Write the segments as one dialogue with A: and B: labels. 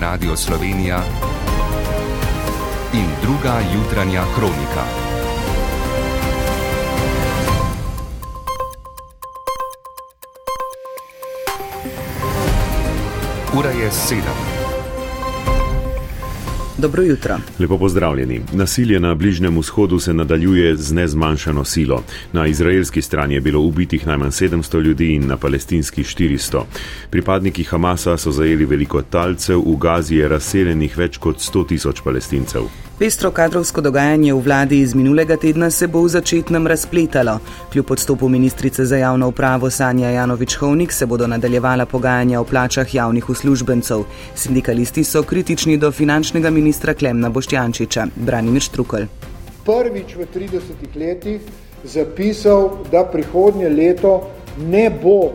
A: Radio Slovenija in druga jutranja kronika. Ura je sedem.
B: Dobro jutro.
C: Lepo pozdravljeni. Nasilje na Bližnjem vzhodu se nadaljuje z nezmanjšano silo. Na izraelski strani je bilo ubitih najmanj 700 ljudi in na palestinski 400. Pripadniki Hamasa so zajeli veliko talcev, v Gazi je razseljenih več kot 100 tisoč palestincev.
B: Pestro kadrovsko dogajanje v vladi iz minulega tedna se bo v začetnem razpletalo. Kljub odstopu ministrice za javno upravo Sanja Janovič-Hovnik se bodo nadaljevala pogajanja o plačah javnih uslužbencev. Sindikalisti so kritični do finančnega ministra Klemna Boštjančiča, Branimir Štrukl.
D: Prvič v 30 letih zapisal, da prihodnje leto ne bo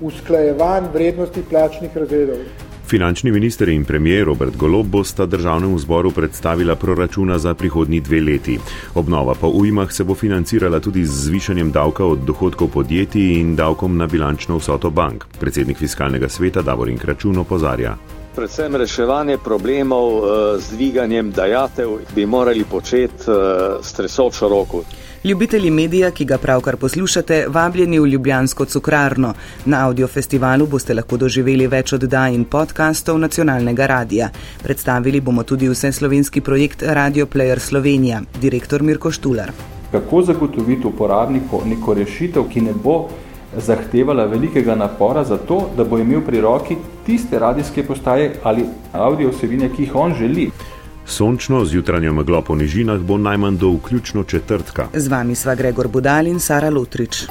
D: usklajevan vrednosti plačnih razredov.
C: Finančni minister in premijer Robert Golob bosta državnemu zboru predstavila proračuna za prihodnji dve leti. Obnova po ujmah se bo financirala tudi z zvišanjem davka od dohodkov podjetij in davkom na bilančno vsoto bank. Predsednik fiskalnega sveta Davorin Kračun opozarja.
E: Predvsem reševanje problemov eh, z dviganjem dajatev bi morali početi eh, s tresočo roko.
B: Ljubitelji medija, ki ga pravkar poslušate, vabljeni v Ljubljansko cukrarno. Na audiofestivalu boste lahko doživeli več oddaj in podkastov nacionalnega radija. Predstavili bomo tudi vse slovenski projekt Radio Player Slovenija, direktor Mirko Štular.
F: Kako zagotoviti uporabniku neko rešitev, ki ne bo zahtevala velikega napora za to, da bo imel pri roki tiste radijske postaje ali audio vsebine, ki jih on želi.
C: Sončno z jutranjo meglo po nižinah bo najmanj do vključno četrtka.
B: Z vami sva Gregor Budal in Sara Lutrič.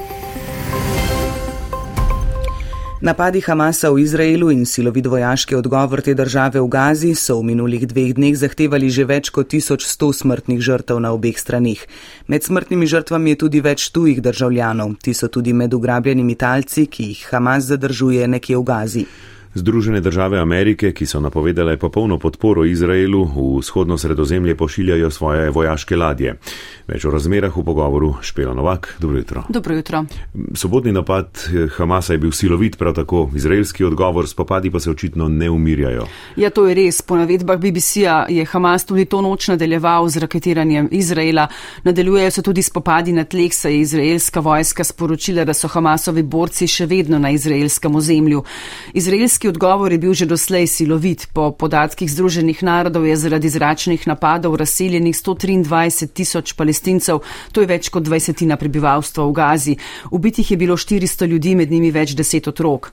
B: Napadi Hamasa v Izraelu in silovit vojaški odgovor te države v Gazi so v minulih dveh dneh zahtevali že več kot 1100 smrtnih žrtev na obeh stranih. Med smrtnimi žrtvami je tudi več tujih državljanov. Ti so tudi med ugrabljenimi talci, ki jih Hamas zadržuje nekje v Gazi.
C: Združene države Amerike, ki so napovedale popolno podporo Izraelu, v vzhodno sredozemlje pošiljajo svoje vojaške ladje. Več o razmerah v pogovoru Špela Novak. Dobro jutro.
G: Dobro jutro.
C: Sobotni napad Hamasa je bil silovit, prav tako izraelski odgovor, spopadi pa se očitno ne umirjajo.
G: Ja, to je res. Po navedbah BBC-a je Hamas tudi to noč nadaljeval z raketiranjem Izraela. Nadaljujejo se tudi spopadi na tleh, saj je izraelska vojska sporočila, da so Hamasovi borci še vedno na izraelskem ozemlju. Izraelski Ruski odgovor je bil že doslej silovit. Po podatkih Združenih narodov je zaradi zračnih napadov razseljenih 123 tisoč palestincev, to je več kot dvajsetina prebivalstva v Gazi. Ubitih je bilo 400 ljudi, med njimi več deset otrok.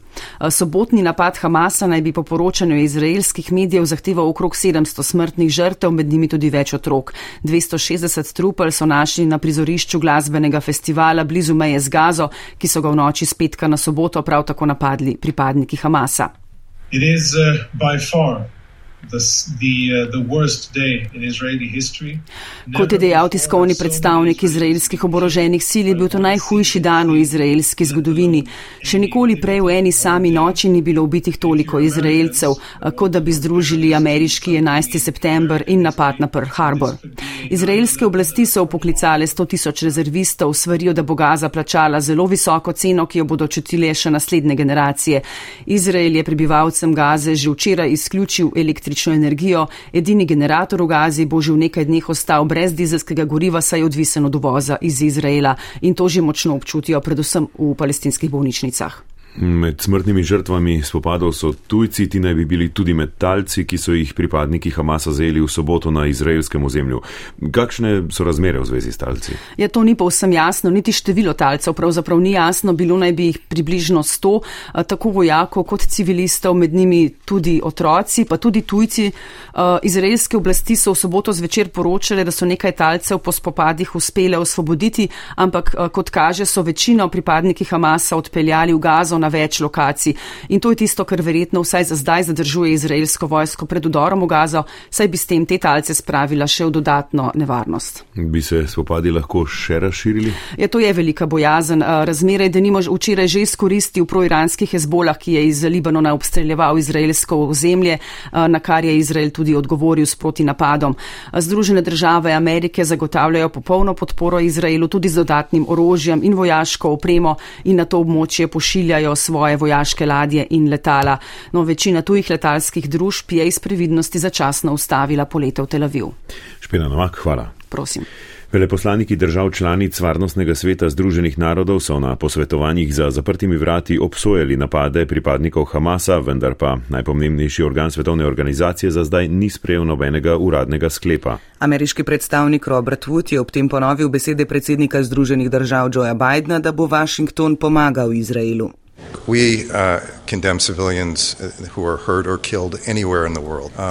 G: Sobotni napad Hamasa naj bi po poročanju izraelskih medijev zahteval okrog 700 smrtnih žrtev, med njimi tudi več otrok. 260 trupel so našli na prizorišču glasbenega festivala blizu meje z Gazo, ki so ga v noči z petka na soboto prav tako napadli pripadniki Hamasa.
H: It is uh, by far
G: Kot je dejal tiskovni predstavnik izraelskih oboroženih sil, je bil to najhujši dan v izraelski zgodovini. Še nikoli prej v eni sami noči ni bilo ubitih toliko izraelcev, kot da bi združili ameriški 11. september in napad na Pearl Harbor. Izraelske oblasti so upoklicale 100 tisoč rezervistov, svarijo, da bo Gaza plačala zelo visoko ceno, ki jo bodo čutile še naslednje generacije. Izrael je prebivalcem Gaze že včeraj izključil elektriko električno energijo. Edini generator v Gazi bo že v nekaj dneh ostal brez dizelskega goriva, saj je odvisen od uvoza iz Izraela in to že močno občutijo predvsem v palestinskih bolnišnicah.
C: Med smrtnimi žrtvami spopadov so tujci, ti naj bi bili tudi med talci, ki so jih pripadniki Hamasa zeli v soboto na izraelskem ozemlju. Kakšne so razmere v zvezi s talci?
G: Ja, to ni povsem jasno, niti število talcev pravzaprav ni jasno, bilo naj bi jih približno sto, tako vojakov kot civilistov, med njimi tudi otroci, pa tudi tujci. Izraelske oblasti so v soboto zvečer poročale, da so nekaj talcev po spopadih uspele osvoboditi, ampak kot kaže, so večino pripadniki Hamasa odpeljali v Gazo na več lokacij. In to je tisto, kar verjetno vsaj za zdaj zadržuje izraelsko vojsko pred udorom v Gazo, saj bi s tem te talce spravila še v dodatno nevarnost.
C: Bi se spopadi lahko še razširili?
G: Ja, to je velika bojazen. Razmere, da nimo včeraj že izkoristil proiranskih ezbolah, ki je iz Libanona obstreljeval izraelsko ozemlje, na kar je Izrael tudi odgovoril s proti napadom. Združene države Amerike zagotavljajo popolno podporo Izraelu tudi z dodatnim orožjem in vojaško opremo in na to območje pošiljajo svoje vojaške ladje in letala. No, večina tujih letalskih družb je iz previdnosti začasno ustavila polete v Tel Aviv.
C: Špina Novak, hvala.
G: Prosim.
C: Veleposlaniki držav članic Varnostnega sveta Združenih narodov so na posvetovanjih za zaprtimi vrati obsojali napade pripadnikov Hamasa, vendar pa najpomembnejši organ svetovne organizacije za zdaj ni sprejel nobenega uradnega sklepa.
B: Ameriški predstavnik Robert Wood je ob tem ponovil besede predsednika Združenih držav Joea Bidna, da bo Washington pomagal Izraelu.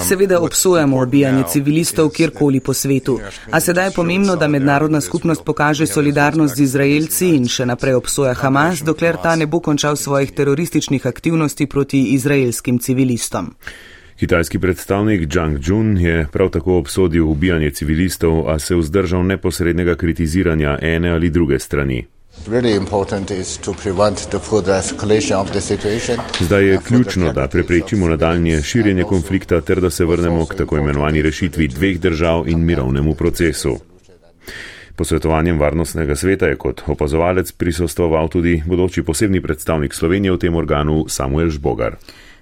B: Seveda obsojamo ubijanje civilistov kjerkoli po svetu, a sedaj je pomembno, da mednarodna skupnost pokaže solidarnost z Izraelci in še naprej obsoja Hamas, dokler ta ne bo končal svojih terorističnih aktivnosti proti izraelskim civilistom.
C: Kitajski predstavnik Zhang Jun je prav tako obsodil ubijanje civilistov, a se vzdržal neposrednega kritiziranja ene ali druge strani. Zdaj je ključno, da preprečimo nadaljnje širjenje konflikta ter da se vrnemo k tako imenovani rešitvi dveh držav in mirovnemu procesu. Posvetovanjem Varnostnega sveta je kot opazovalec prisostoval tudi bodoči posebni predstavnik Slovenije v tem organu Samuel Žbogar.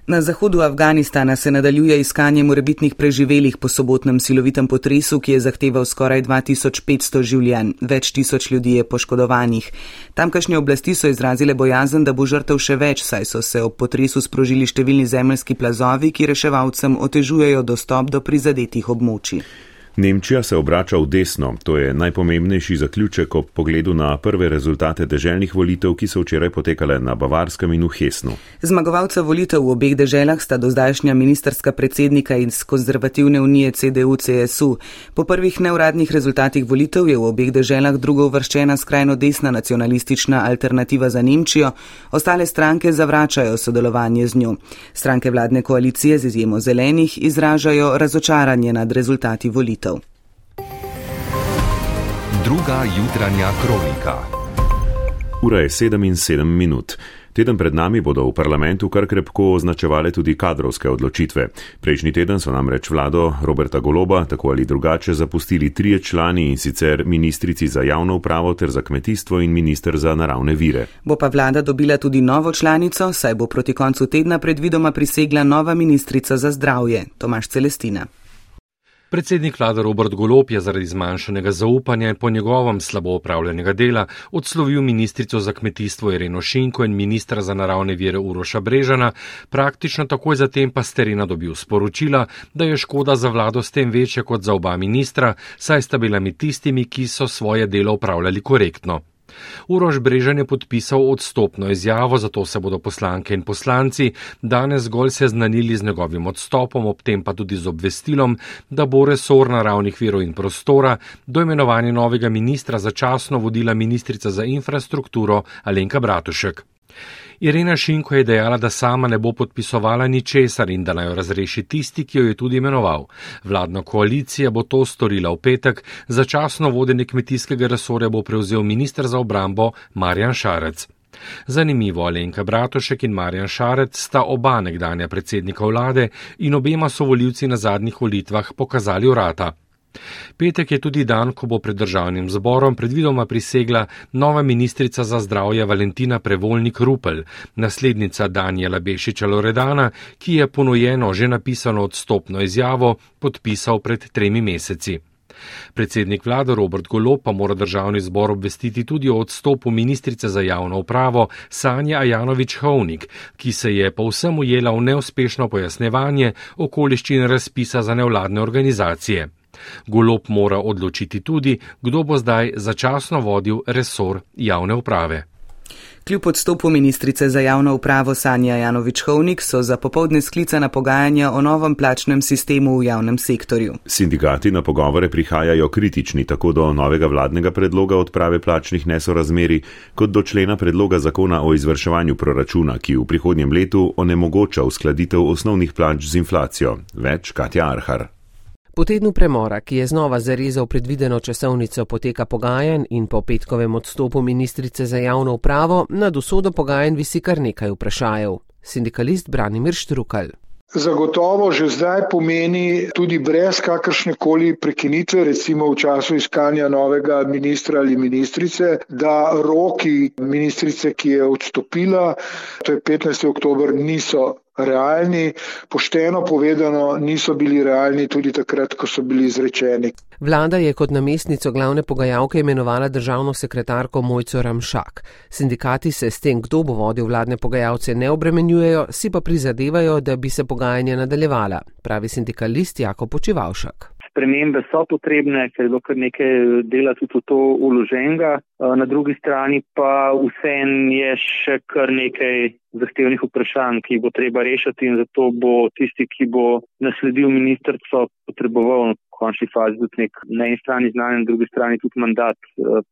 B: Na zahodu Afganistana se nadaljuje iskanje morebitnih preživelih po sobotnem silovitem potresu, ki je zahteval skoraj 2500 življenj, več tisoč ljudi je poškodovanih. Tamkajšnje oblasti so izrazile bojazen, da bo žrtev še več, saj so se ob potresu sprožili številni zemljski plazovi, ki reševalcem otežujejo dostop do prizadetih območij.
C: Nemčija se obrača v desno, to je najpomembnejši zaključek ob pogledu na prve rezultate deželnih volitev, ki so včeraj potekale na Bavarskem in v Hesnu.
B: Zmagovalca volitev v obeh deželah sta dozdajšnja ministerska predsednika iz konzervativne unije CDU-CSU. Po prvih neuradnih rezultatih volitev je v obeh deželah drugo uvrščena skrajno desna nacionalistična alternativa za Nemčijo, ostale stranke zavračajo sodelovanje z njo. Stranke vladne koalicije z izjemo zelenih izražajo razočaranje nad rezultati volitev.
A: Druga jutranja kronika.
C: Ura je 7 in 7 minut. Teden pred nami bodo v parlamentu kar krepko označevale tudi kadrovske odločitve. Prejšnji teden so namreč vlado Roberta Goloba tako ali drugače zapustili trije člani in sicer ministrici za javno upravo ter za kmetijstvo in minister za naravne vire.
B: Bo pa vlada dobila tudi novo članico, saj bo proti koncu tedna predvidoma prisegla nova ministrica za zdravje Tomaš Celestina.
I: Predsednik vlade Robert Golop je zaradi zmanjšanega zaupanja in po njegovem slabo upravljenega dela odslovil ministrico za kmetijstvo Ireno Šinko in ministra za naravne vire Uroša Brežana, praktično takoj zatem pa Sterina dobil sporočila, da je škoda za vlado s tem večja kot za oba ministra, saj sta bila med tistimi, ki so svoje delo upravljali korektno. Urož Brežan je podpisal odstopno izjavo, zato se bodo poslanke in poslanci danes zgolj seznanili z njegovim odstopom, ob tem pa tudi z obvestilom, da bo resor naravnih virov in prostora do imenovanja novega ministra začasno vodila ministrica za infrastrukturo Alenka Bratušek. Irena Šinko je dejala, da sama ne bo podpisovala ničesar in da naj jo razreši tisti, ki jo je tudi imenoval. Vladna koalicija bo to storila v petek, začasno vodenje kmetijskega resorja bo prevzel ministr za obrambo Marjan Šarec. Zanimivo, Alenka Bratošek in Marjan Šarec sta oba nekdanja predsednika vlade in obema so voljivci na zadnjih volitvah pokazali vrata. Petek je tudi dan, ko bo pred državnim zborom predvidoma prisegla nova ministrica za zdravje Valentina Prevolnik Rupel, naslednica Danijela Bešiča Loredana, ki je ponujeno že napisano odstopno izjavo podpisal pred tremi meseci. Predsednik vlade Robert Golo pa mora državni zbor obvestiti tudi o odstopu ministrice za javno upravo Sanja Ajanovič Hovnik, ki se je povsem ujela v neuspešno pojasnevanje okoliščin razpisa za nevladne organizacije. Golop mora odločiti tudi, kdo bo zdaj začasno vodil resor javne uprave.
B: Kljub odstopu ministrice za javno upravo Sanja Janovič-Hovnik so za popovdne sklicana pogajanja o novem plačnem sistemu v javnem sektorju.
C: Sindikati na pogovore prihajajo kritični tako do novega vladnega predloga odprave plačnih nesorazmeri, kot do člena predloga zakona o izvrševanju proračuna, ki v prihodnjem letu onemogoča uskladitev osnovnih plač z inflacijo. Več Katja Arhar.
J: Po tednu premora, ki je znova zarezal predvideno časovnico poteka pogajanj in po petkovem odstopu ministrice za javno upravo, nad usodo pogajanj visi kar nekaj vprašajev. Sindikalist Branimir Štrukal.
D: zagotovo že zdaj pomeni tudi brez kakršne koli prekinitve, recimo v času iskanja novega ministra ali ministrice, da roki ministrice, ki je odstopila, to je 15. oktober, niso realni, pošteno povedano, niso bili realni tudi takrat, ko so bili izrečeni.
J: Vlada je kot namestnico glavne pogajalke imenovala državno sekretarko Mojco Ramšak. Sindikati se s tem, kdo bo vodil vladne pogajalce, ne obremenjujejo, si pa prizadevajo, da bi se pogajanja nadaljevala, pravi sindikalist Jako Počivalšak
K: spremembe so potrebne, ker je bilo kar nekaj dela tudi v to uloženega. Na drugi strani pa vsem je še kar nekaj zahtevnih vprašanj, ki jih bo treba rešiti in zato bo tisti, ki bo nasledil ministrstvo, potreboval v končni fazi tudi nek na eni strani znanje, na drugi strani tudi mandat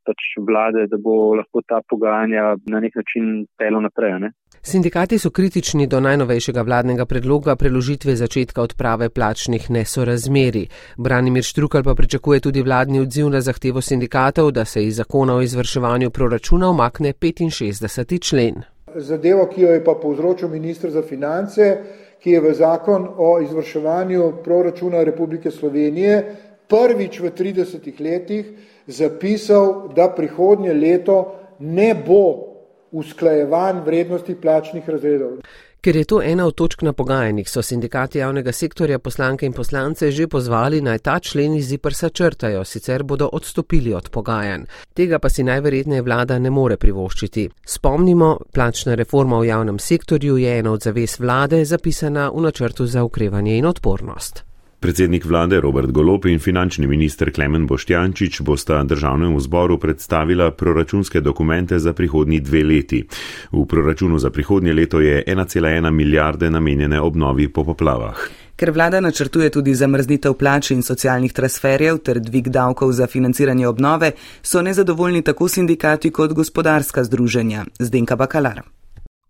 K: pač vlade, da bo lahko ta pogajanja na nek način pelo naprej. Ne?
J: Sindikati so kritični do najnovejšega vladnega predloga preložitve začetka odprave plačnih nesorazmeri. Branimir Štrukal pa pričakuje tudi vladni odziv na zahtevo sindikatov, da se iz zakona o izvrševanju proračuna omakne 65. člen.
D: Zadevo, ki jo je pa povzročil ministr za finance, ki je v zakon o izvrševanju proračuna Republike Slovenije prvič v 30 letih zapisal, da prihodnje leto ne bo usklajevanj vrednosti plačnih razredov.
J: Ker je to ena od točk na pogajanjih, so sindikati javnega sektorja poslanke in poslance že pozvali naj ta člen iz ZIPRSA črtajo, sicer bodo odstopili od pogajanj. Tega pa si najverjetneje vlada ne more privoščiti. Spomnimo, plačna reforma v javnem sektorju je ena od zavez vlade zapisana v načrtu za ukrevanje in odpornost.
C: Predsednik vlade Robert Golop in finančni minister Klemen Boštjančič bosta državnemu zboru predstavila proračunske dokumente za prihodnji dve leti. V proračunu za prihodnje leto je 1,1 milijarde namenjene obnovi po poplavah.
B: Ker vlada načrtuje tudi zamrznitev plač in socialnih transferjev ter dvig davkov za financiranje obnove, so nezadovoljni tako sindikati kot gospodarska združenja. Zdenka Bakalar.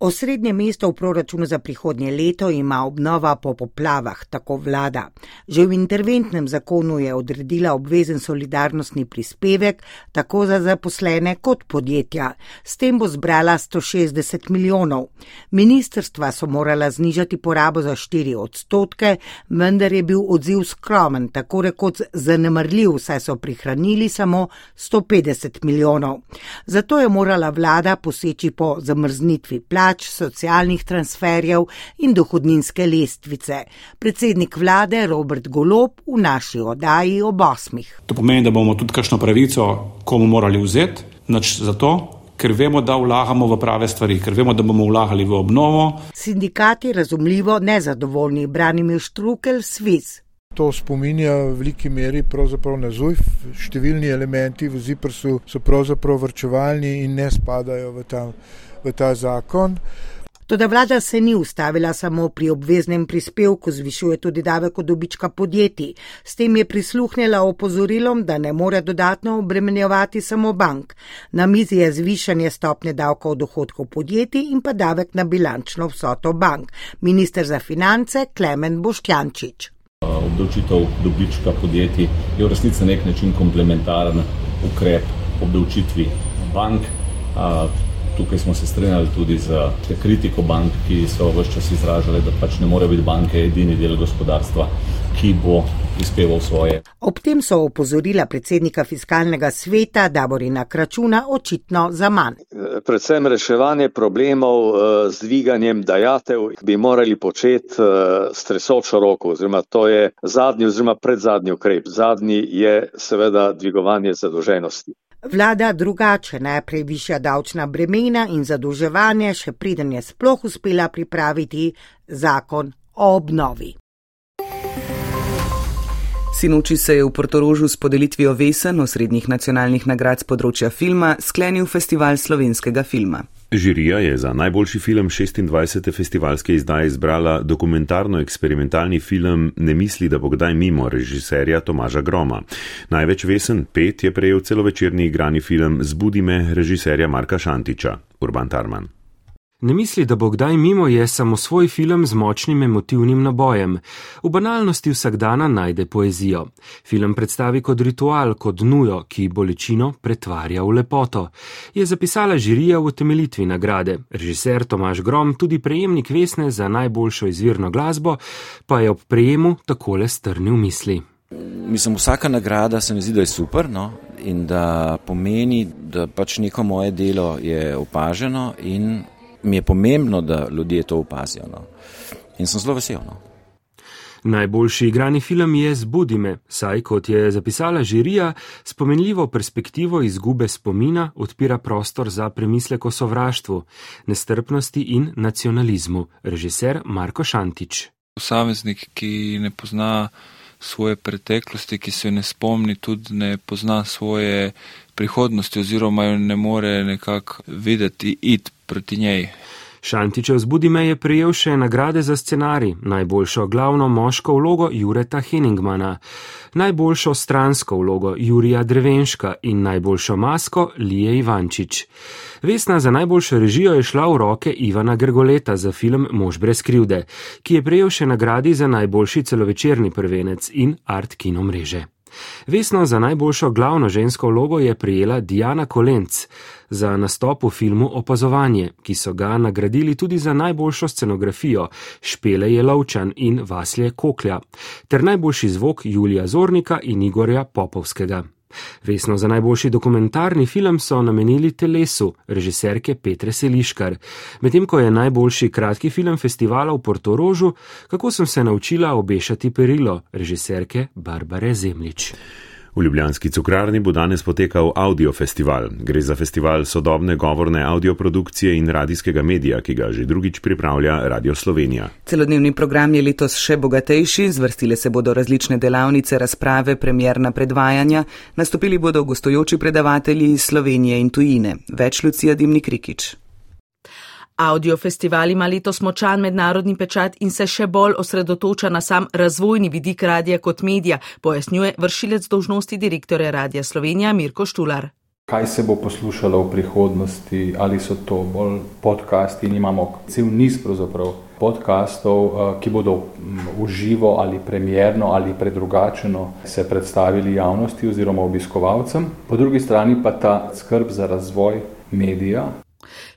L: Osrednje mesto v proračunu za prihodnje leto ima obnova po poplavah, tako vlada. Že v interventnem zakonu je odredila obvezen solidarnostni prispevek tako za zaposlene kot podjetja. S tem bo zbrala 160 milijonov. Ministrstva so morala znižati porabo za 4 odstotke, vendar je bil odziv skromen, tako rekoč zanemrljiv, saj so prihranili samo 150 milijonov. Zato je morala vlada poseči po zamrznitvi plač plač, socialnih transferjev in dohodninske lestvice. Predsednik vlade Robert Golop v naši oddaji ob osmih.
M: To pomeni, da bomo tudi kakšno pravico komu morali vzeti, nač zato. Ker vemo, da vlagamo v prave stvari, ker vemo, da bomo vlagali v obnovo.
L: Sindikati razumljivo nezadovoljni, branimi štrukel sviz.
D: To spominja v veliki meri na ZUJF. Številni elementi v ZIPRS-u so pravzaprav vrčevalni in ne spadajo v ta v ta zakon.
L: Toda vlada se ni ustavila samo pri obveznem prispevku, zvišuje tudi davek od dobička podjetij. S tem je prisluhnila opozorilom, da ne more dodatno obremenjevati samo bank. Na mizi je zvišanje stopne davka od dohodkov podjetij in pa davek na bilančno vsoto bank. Minister za finance Klemen Boštjančič.
N: Obdavčitev dobička podjetij je v resnici na nek način komplementaren ukrep obdavčitvi bank. Tukaj smo se strinjali tudi z kritiko bank, ki so vse čas izražali, da pač ne more biti banke edini del gospodarstva, ki bo prispeval svoje.
L: Ob tem so opozorila predsednika fiskalnega sveta Davorina Kračuna očitno za manj.
E: Predvsem reševanje problemov eh, z dviganjem dajatev bi morali početi eh, s tresočo roko, oziroma to je zadnji oziroma predzadnji ukrep. Zadnji je seveda dvigovanje zadolženosti.
L: Vlada drugače najprej višja davčna bremena in zadolževanje, še preden je sploh uspela pripraviti zakon o obnovi.
B: Sinoči se je v Portorožu s podelitvijo Vesen osrednjih nacionalnih nagrad z področja filma sklenil festival slovenskega filma.
C: Žirija je za najboljši film 26. festivalske izdaje izbrala dokumentarno-eksperimentalni film Ne misli, da bo kdaj mimo režiserja Tomaža Groma. Največ vesen pet je prejel celovečerni igrani film Zbudi me režiserja Marka Šantiča, Urban Tarman.
O: Ne misli, da bo kdaj mimo je samo svoj film z močnim emotivnim nabojem. V banalnosti vsakdana najde poezijo. Film predstavi kot ritual, kot nujo, ki bolečino pretvarja v lepoto. Je zapisala žirija v temeljitvi nagrade. Režiser Tomaš Grom, tudi prejemnik Vesne za najboljšo izvirno glasbo, pa je ob prejemu takole strnil misli.
P: Mislim, vsaka nagrada se mi zdi, da je super no? in da pomeni, da pač neko moje delo je opaženo in mi je pomembno, da ljudje to opazijo. No? In sem zelo vesel. No?
O: Najboljši igrani film je Zbudi me, saj, kot je zapisala žirija, spomenljivo perspektivo izgube spomina odpira prostor za premislek o sovraštvu, nestrpnosti in nacionalizmu. Režiser Marko Šantič.
Q: Posameznik, ki ne pozna svoje preteklosti, ki se jo ne spomni, tudi ne pozna svoje prihodnosti oziroma jo ne more nekako videti, id proti njej.
O: Šantičev zbudi me je prijel še nagrade za scenarij, najboljšo glavno moško vlogo Jureta Henningmana, najboljšo stransko vlogo Jurija Drevenška in najboljšo masko Lije Ivančič. Vesna za najboljšo režijo je šla v roke Ivana Grgoleta za film Mož brez krivde, ki je prejel še nagradi za najboljši celovečerni prvenec in art kino mreže. Vesno za najboljšo glavno žensko vlogo je prijela Diana Kolenc za nastop v filmu Opazovanje, ki so ga nagradili tudi za najboljšo scenografijo Špele Jelovčan in Vaslje Koklja, ter najboljši zvok Julija Zornika in Igorja Popovskega. Vesno za najboljši dokumentarni film so namenili telesu režiserke Petre Seliškar, medtem ko je najboljši kratki film festivala v Portorožu, kako sem se naučila obešati perilo režiserke Barbare Zemlič.
C: V Ljubljanski cukrarni bo danes potekal audio festival. Gre za festival sodobne govorne audioprodukcije in radijskega medija, ki ga že drugič pripravlja Radio Slovenija.
B: Celodnevni program je letos še bogatejši, zvrstile se bodo različne delavnice, razprave, premjerna predvajanja, nastopili bodo gostujoči predavatelji iz Slovenije in tujine. Več Lucija Dimnik Rikič.
R: Audiofestival ima letos močan mednarodni pečat in se še bolj osredotoča na sam razvojni vidik radija kot medija, pojasnjuje vršilec dožnosti direktorja Radija Slovenija Mirko Štular.
F: Kaj se bo poslušalo v prihodnosti, ali so to bolj podcasti in imamo cel niz podkastov, eh, ki bodo uživo ali premjerno ali predrugačeno se predstavili javnosti oziroma obiskovalcem. Po drugi strani pa ta skrb za razvoj medija,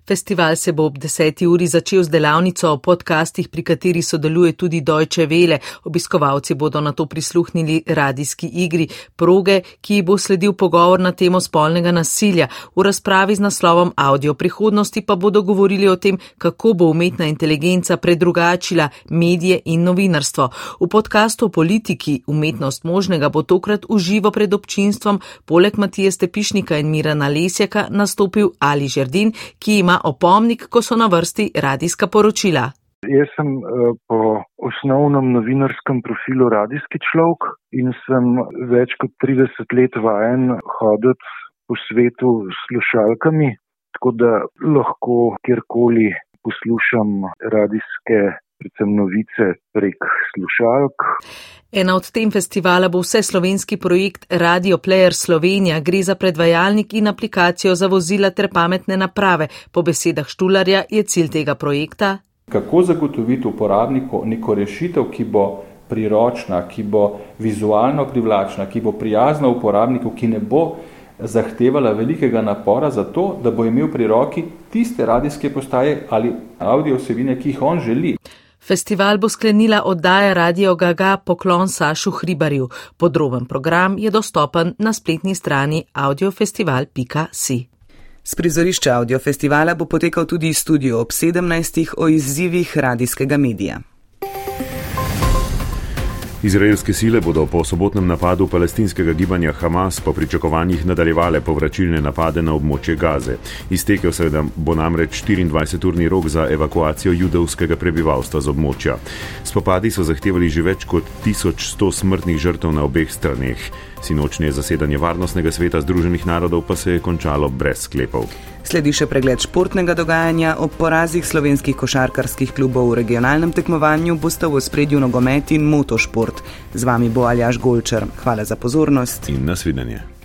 R: Festival se bo ob 10. uri začel z delavnico o podcastih, pri kateri sodeluje tudi Deutsche Welle. Obiskovalci bodo na to prisluhnili radijski igri proge, ki bo sledil pogovor na temo spolnega nasilja. V razpravi z naslovom Audio prihodnosti pa bodo govorili o tem, kako bo umetna inteligenca predrugačila medije in novinarstvo. V podkastu o politiki umetnost možnega bo tokrat uživo pred občinstvom, poleg Matije Stepišnika in Mirana Lesjaka nastopil Ali Žerdin, ki ima opomnik, ko so na vrsti radijska poročila.
S: Jaz sem eh, po osnovnem novinarskem profilu radijski človek in sem več kot 30 let vajen hoditi po svetu s slušalkami, tako da lahko kjerkoli poslušam radijske predvsem novice prek slušalk.
R: Ena od tem festivala bo vse slovenski projekt Radio Player Slovenija. Gre za predvajalnik in aplikacijo za vozila ter pametne naprave. Po besedah Štularja je cilj tega projekta.
F: Kako zagotoviti uporabniku neko rešitev, ki bo priročna, ki bo vizualno privlačna, ki bo prijazna uporabniku, ki ne bo zahtevala velikega napora za to, da bo imel pri roki tiste radijske postaje ali audio vsebine, ki jih on želi.
R: Festival bo sklenila oddaja Radio Gaga poklon Sašu Hribarju. Podroben program je dostopen na spletni strani audiofestival.si.
B: S prizorišča audiofestivala bo potekal tudi studio ob 17. o izzivih radijskega medija.
C: Izraelske sile bodo po sobotnem napadu palestinskega gibanja Hamas po pričakovanjih nadaljevale povračilne napade na območje Gaze. Iztekel se bo namreč 24-urni rok za evakuacijo judovskega prebivalstva z območja. Spopadi so zahtevali že več kot 1100 smrtnih žrtev na obeh straneh. Sinočnje zasedanje Varnostnega sveta Združenih narodov pa se je končalo brez sklepov.
B: Sledi še pregled športnega dogajanja. Ob porazih slovenskih košarkarskih klubov v regionalnem tekmovanju boste v spredju nogomet in motošport. Z vami bo Aljaš Golčer. Hvala za pozornost
C: in nasvidenje.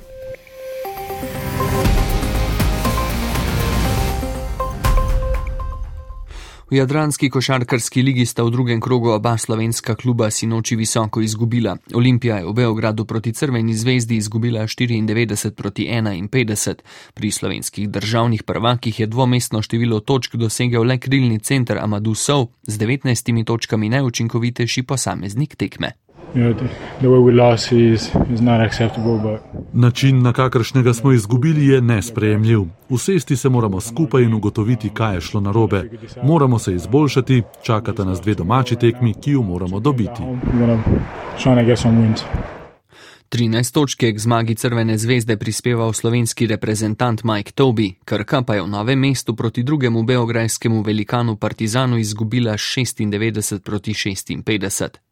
T: V Jadranski košarkarski ligi sta v drugem krogu oba slovenska kluba sinoči visoko izgubila. Olimpija je v Beogradu proti Crveni zvezdi izgubila 94 proti 51. Pri slovenskih državnih prvakih je dvomestno število točk dosegel le krilni center Amadu Sov z 19 točkami najučinkovitejši posameznik tekme.
U: Način, na kakršnega smo izgubili, je nesprejemljiv. Usesti se moramo skupaj in ugotoviti, kaj je šlo narobe. Moramo se izboljšati, čakata nas dve domači tekmi, ki jo moramo dobiti.
T: 13 točke k zmagi Crvene zvezde prispeval slovenski reprezentant Mike Toby, Krka pa je v novem mestu proti drugemu beograjskemu velikanu Partizanu izgubila 96 proti 56.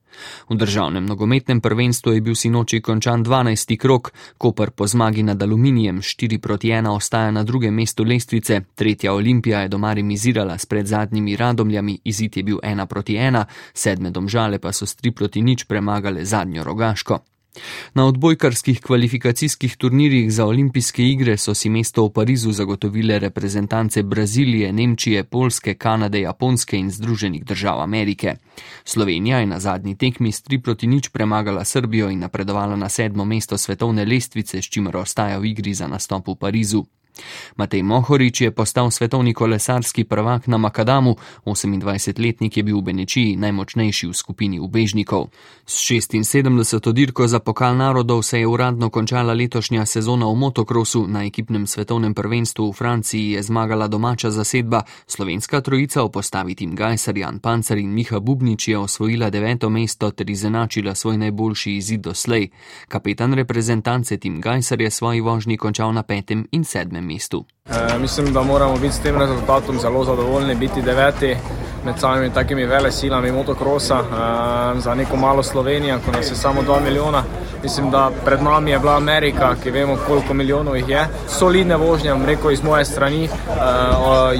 T: V državnem nogometnem prvenstvu je bil sinoči končan 12. krok, Koper po zmagi nad Aluminijem 4 proti 1 ostaja na drugem mestu lestvice, tretja Olimpija je doma remizirala s pred zadnjimi radomljami, izid je bil 1 proti 1, sedme domžale pa so s 3 proti nič premagale zadnjo rogaško. Na odbojkarskih kvalifikacijskih turnirjih za olimpijske igre so si mesto v Parizu zagotovile reprezentance Brazilije, Nemčije, Polske, Kanade, Japonske in Združenih držav Amerike. Slovenija je na zadnji tekmi s 3 proti nič premagala Srbijo in napredovala na sedmo mesto svetovne lestvice, s čimer ostaja v igri za nastop v Parizu. Matej Mohorič je postal svetovni kolesarski prvak na Makadamu, 28-letnik je bil v Benečiji najmočnejši v skupini ubežnikov. S 76. dirko za pokal narodov se je uradno končala letošnja sezona v motokrosu, na ekipnem svetovnem prvenstvu v Franciji je zmagala domača zasedba, slovenska trojica v postavi Tim Gajser, Jan Pancer in Miha Bubnič je osvojila deveto mesto ter izenačila svoj najboljši izid doslej. Kapetan reprezentance Tim Gajser je svoji vožnji končal na petem in sedmem mestu.
V: E, mislim, da moramo biti s tem rezultatom zelo zadovoljni, biti deveti med samimi takimi vele silami motokrosa e, za neko malo Slovenijo, ko nas je samo 2 milijona. Mislim, da pred nami je bila Amerika, ki vemo, koliko milijonov jih je. Solidne vožnje, rekel iz moje strani. E,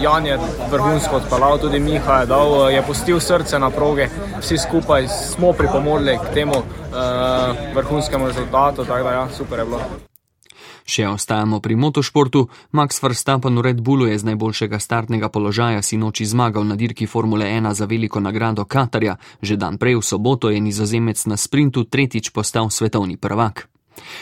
V: Jan je vrhunsko odpeljal, tudi Miha je dal, je pustil srce na proge. Vsi skupaj smo pripomogli k temu e, vrhunskemu rezultatu, tako da ja, super je bilo.
T: Še ostajamo pri motošportu. Max Verstappen v Red Bullu je z najboljšega startnega položaja sinoči zmagal na dirki Formule 1 za veliko nagrado Katarja, že dan prej v soboto je nizozemec na sprintu tretjič postal svetovni prvak.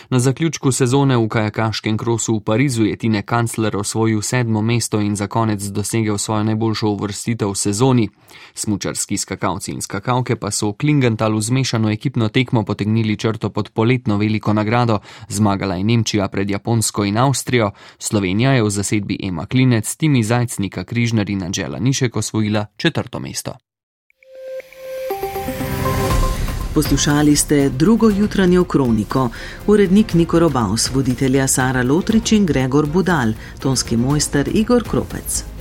T: Na zaključku sezone v kajakaškem krosu v Parizu je Tine Kancler osvojil sedmo mesto in za konec dosegel svojo najboljšo uvrstitev v sezoni. Smučarski skakalci in skakalke pa so v Klingentalu zmešano ekipno tekmo potegnili črto pod poletno veliko nagrado, zmagala je Nemčija pred Japonsko in Avstrijo, Slovenija je v zasedbi Ema Klinec, Timi Zajcnika Križnar in Anžela Nišek osvojila četrto mesto.
W: Poslušali ste drugo jutranjo kroniko. Urednik Niko Robaus, voditelja Sara Lotrič in Gregor Budal, tonski mojster Igor Kropec.